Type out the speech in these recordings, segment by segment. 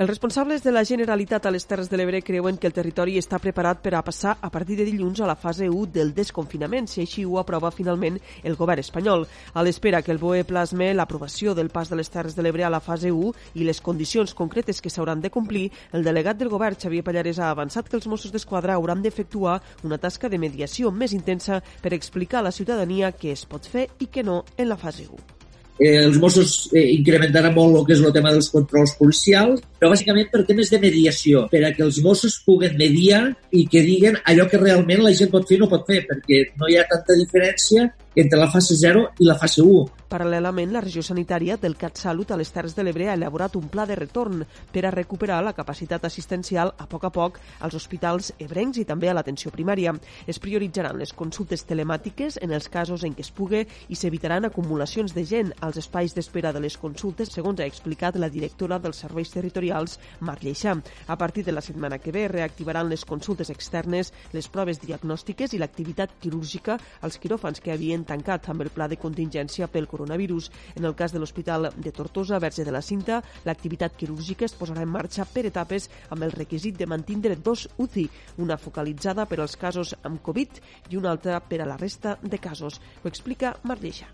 Els responsables de la Generalitat a les Terres de l'Ebre creuen que el territori està preparat per a passar a partir de dilluns a la fase 1 del desconfinament, si així ho aprova finalment el govern espanyol. A l'espera que el BOE plasme l'aprovació del pas de les Terres de l'Ebre a la fase 1 i les condicions concretes que s'hauran de complir, el delegat del govern, Xavier Pallares, ha avançat que els Mossos d'Esquadra hauran d'efectuar una tasca de mediació més intensa per explicar a la ciutadania què es pot fer i què no en la fase 1 eh, els Mossos eh, incrementaran molt el que és el tema dels controls policials, però bàsicament per temes de mediació, per a que els Mossos puguen mediar i que diguen allò que realment la gent pot fer i no pot fer, perquè no hi ha tanta diferència entre la fase 0 i la fase 1. Paral·lelament, la regió sanitària del CatSalut a les Terres de l'Ebre ha elaborat un pla de retorn per a recuperar la capacitat assistencial a poc a poc als hospitals ebrencs i també a l'atenció primària. Es prioritzaran les consultes telemàtiques en els casos en què es pugui i s'evitaran acumulacions de gent als espais d'espera de les consultes, segons ha explicat la directora dels serveis territorials, Marc Lleixà. A partir de la setmana que ve reactivaran les consultes externes, les proves diagnòstiques i l'activitat quirúrgica als quiròfans que havien tancat amb el pla de contingència pel coronavirus coronavirus. En el cas de l'Hospital de Tortosa, Verge de la Cinta, l'activitat quirúrgica es posarà en marxa per etapes amb el requisit de mantindre dos UCI, una focalitzada per als casos amb Covid i una altra per a la resta de casos. Ho explica Marlleixa.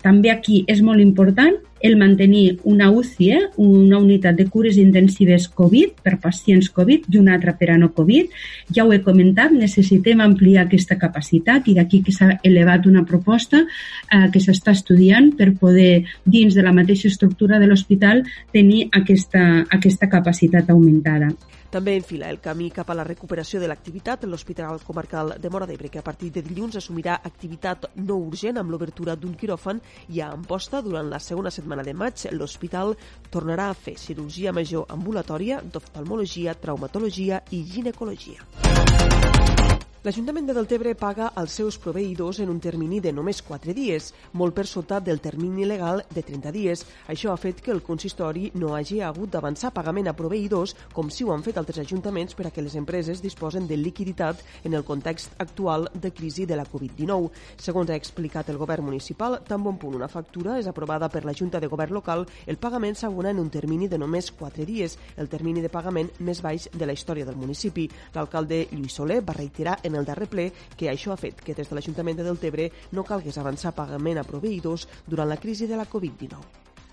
També aquí és molt important el mantenir una UCI, eh, una unitat de cures intensives Covid per pacients Covid i una altra per a no Covid. Ja ho he comentat, necessitem ampliar aquesta capacitat i d'aquí que s'ha elevat una proposta eh, que s'està estudiant per poder, dins de la mateixa estructura de l'hospital, tenir aquesta, aquesta capacitat augmentada. També enfila el camí cap a la recuperació de l'activitat l'Hospital Comarcal de Mora d'Ebre, que a partir de dilluns assumirà activitat no urgent amb l'obertura d'un quiròfan i a Amposta durant la segona setmana de maig l'hospital tornarà a fer cirurgia major ambulatòria d'oftalmologia, traumatologia i ginecologia. L'Ajuntament de Deltebre paga als seus proveïdors en un termini de només 4 dies, molt per sota del termini legal de 30 dies. Això ha fet que el consistori no hagi hagut d'avançar pagament a proveïdors com si ho han fet altres ajuntaments per a que les empreses disposen de liquiditat en el context actual de crisi de la Covid-19. Segons ha explicat el govern municipal, tan bon punt una factura és aprovada per la Junta de Govern local, el pagament s'abona en un termini de només 4 dies, el termini de pagament més baix de la història del municipi. L'alcalde Lluís Soler va reiterar el darrer ple que això ha fet que des de l'Ajuntament de Deltebre no calgués avançar pagament a proveïdors durant la crisi de la Covid-19.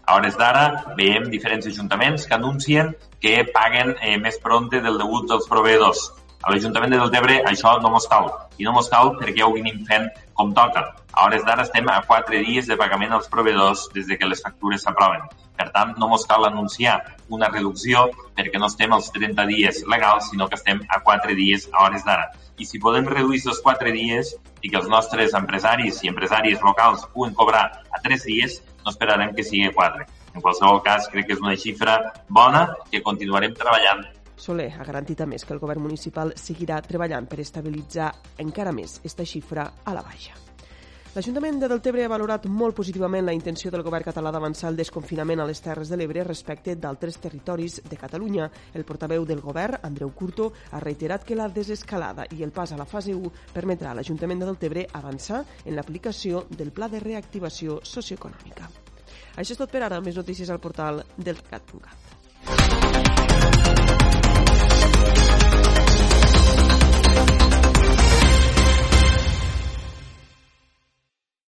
A hores d'ara veiem diferents ajuntaments que anuncien que paguen eh, més prompte del degut dels proveïdors. A l'Ajuntament de Deltebre això no mos cal. I no mos cal perquè ja ho venim fent com toca. A hores d'ara estem a quatre dies de pagament als proveïdors des de que les factures s'aproven. Per tant, no mos cal anunciar una reducció perquè no estem als 30 dies legals, sinó que estem a 4 dies a hores d'ara. I si podem reduir aquests 4 dies i que els nostres empresaris i empresàries locals puguen cobrar a 3 dies, no esperarem que sigui 4. En qualsevol cas, crec que és una xifra bona que continuarem treballant Soler ha garantit a més que el govern municipal seguirà treballant per estabilitzar encara més aquesta xifra a la baixa. L'Ajuntament de Deltebre ha valorat molt positivament la intenció del govern català d'avançar el desconfinament a les Terres de l'Ebre respecte d'altres territoris de Catalunya. El portaveu del govern, Andreu Curto, ha reiterat que la desescalada i el pas a la fase 1 permetrà a l'Ajuntament de Deltebre avançar en l'aplicació del Pla de Reactivació Socioeconòmica. Això és tot per ara. Més notícies al portal del Cat.cat.